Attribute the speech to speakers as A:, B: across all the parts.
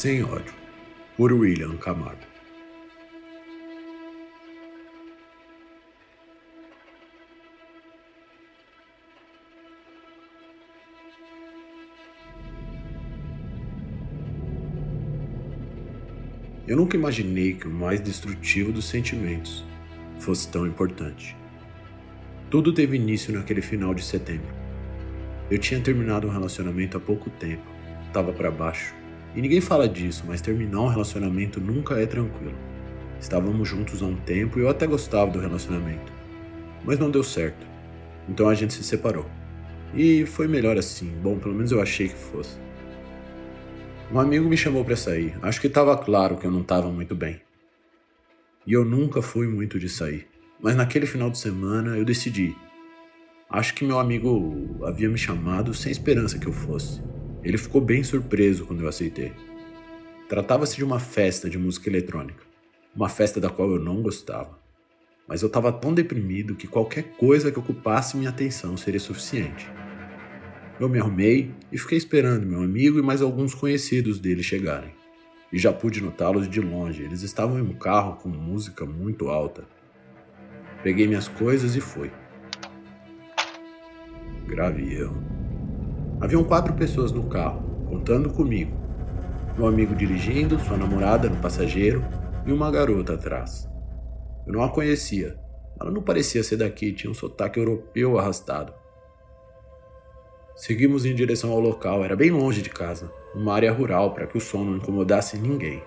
A: Sem ódio, por William Camargo. Eu nunca imaginei que o mais destrutivo dos sentimentos fosse tão importante. Tudo teve início naquele final de setembro. Eu tinha terminado um relacionamento há pouco tempo, estava para baixo e ninguém fala disso, mas terminar um relacionamento nunca é tranquilo. Estávamos juntos há um tempo e eu até gostava do relacionamento. Mas não deu certo. Então a gente se separou. E foi melhor assim. Bom, pelo menos eu achei que fosse. Um amigo me chamou para sair. Acho que estava claro que eu não estava muito bem. E eu nunca fui muito de sair. Mas naquele final de semana eu decidi. Acho que meu amigo havia me chamado sem esperança que eu fosse. Ele ficou bem surpreso quando eu aceitei. Tratava-se de uma festa de música eletrônica, uma festa da qual eu não gostava. Mas eu estava tão deprimido que qualquer coisa que ocupasse minha atenção seria suficiente. Eu me arrumei e fiquei esperando meu amigo e mais alguns conhecidos dele chegarem. E já pude notá-los de longe, eles estavam em um carro com música muito alta. Peguei minhas coisas e fui. Grave erro. Haviam quatro pessoas no carro, contando comigo. Meu amigo dirigindo, sua namorada no passageiro e uma garota atrás. Eu não a conhecia. Ela não parecia ser daqui, tinha um sotaque europeu arrastado. Seguimos em direção ao local, era bem longe de casa, uma área rural para que o som não incomodasse ninguém.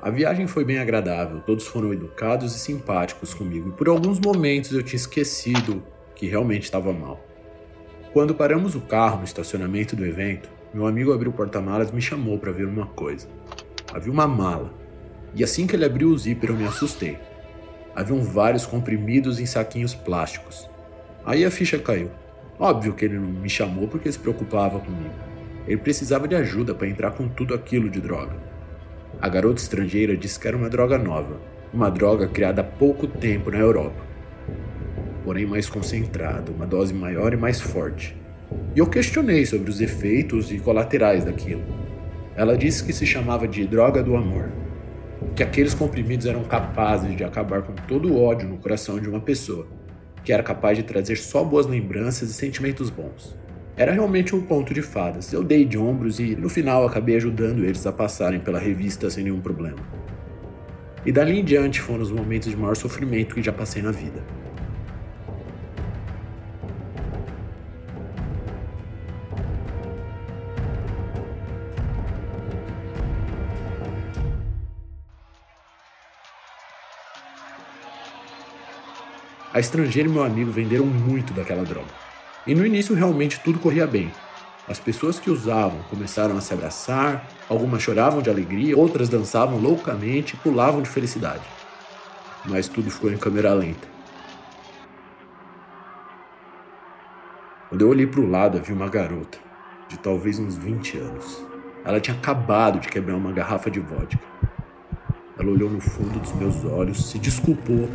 A: A viagem foi bem agradável, todos foram educados e simpáticos comigo, e por alguns momentos eu tinha esquecido que realmente estava mal. Quando paramos o carro no estacionamento do evento, meu amigo abriu o porta-malas e me chamou para ver uma coisa. Havia uma mala, e assim que ele abriu o zíper eu me assustei. Haviam vários comprimidos em saquinhos plásticos. Aí a ficha caiu. Óbvio que ele não me chamou porque se preocupava comigo. Ele precisava de ajuda para entrar com tudo aquilo de droga. A garota estrangeira disse que era uma droga nova, uma droga criada há pouco tempo na Europa porém mais concentrado, uma dose maior e mais forte. E eu questionei sobre os efeitos e colaterais daquilo. Ela disse que se chamava de droga do amor, que aqueles comprimidos eram capazes de acabar com todo o ódio no coração de uma pessoa, que era capaz de trazer só boas lembranças e sentimentos bons. Era realmente um conto de fadas. Eu dei de ombros e no final acabei ajudando eles a passarem pela revista sem nenhum problema. E dali em diante foram os momentos de maior sofrimento que já passei na vida. A estrangeira e meu amigo venderam muito daquela droga. E no início realmente tudo corria bem. As pessoas que usavam começaram a se abraçar, algumas choravam de alegria, outras dançavam loucamente e pulavam de felicidade. Mas tudo ficou em câmera lenta. Quando eu olhei para o lado, vi uma garota, de talvez uns 20 anos. Ela tinha acabado de quebrar uma garrafa de vodka. Ela olhou no fundo dos meus olhos, se desculpou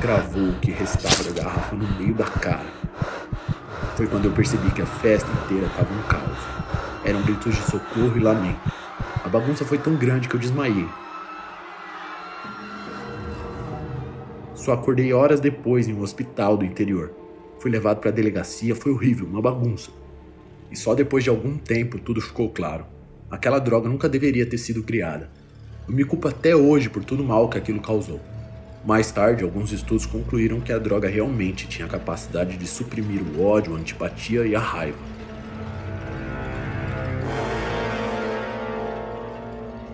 A: cravou o que restava da garrafa no meio da cara. Foi quando eu percebi que a festa inteira estava um caos. Eram gritos de socorro e lamento. A bagunça foi tão grande que eu desmaiei. Só acordei horas depois em um hospital do interior. Fui levado para a delegacia, foi horrível, uma bagunça. E só depois de algum tempo tudo ficou claro. Aquela droga nunca deveria ter sido criada. Eu me culpo até hoje por tudo mal que aquilo causou Mais tarde, alguns estudos concluíram que a droga realmente tinha a capacidade de suprimir o ódio, a antipatia e a raiva.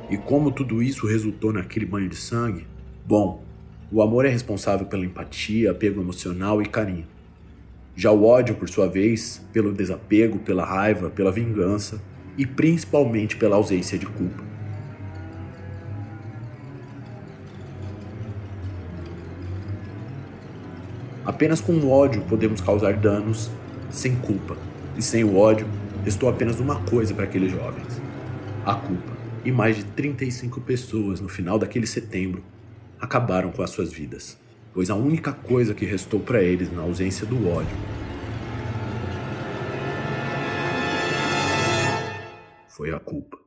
A: E como tudo isso resultou naquele banho de sangue? Bom, o amor é responsável pela empatia, apego emocional e carinho. Já o ódio, por sua vez, pelo desapego, pela raiva, pela vingança e principalmente pela ausência de culpa. Apenas com o ódio podemos causar danos sem culpa. E sem o ódio, restou apenas uma coisa para aqueles jovens: a culpa. E mais de 35 pessoas no final daquele setembro acabaram com as suas vidas, pois a única coisa que restou para eles na ausência do ódio foi a culpa.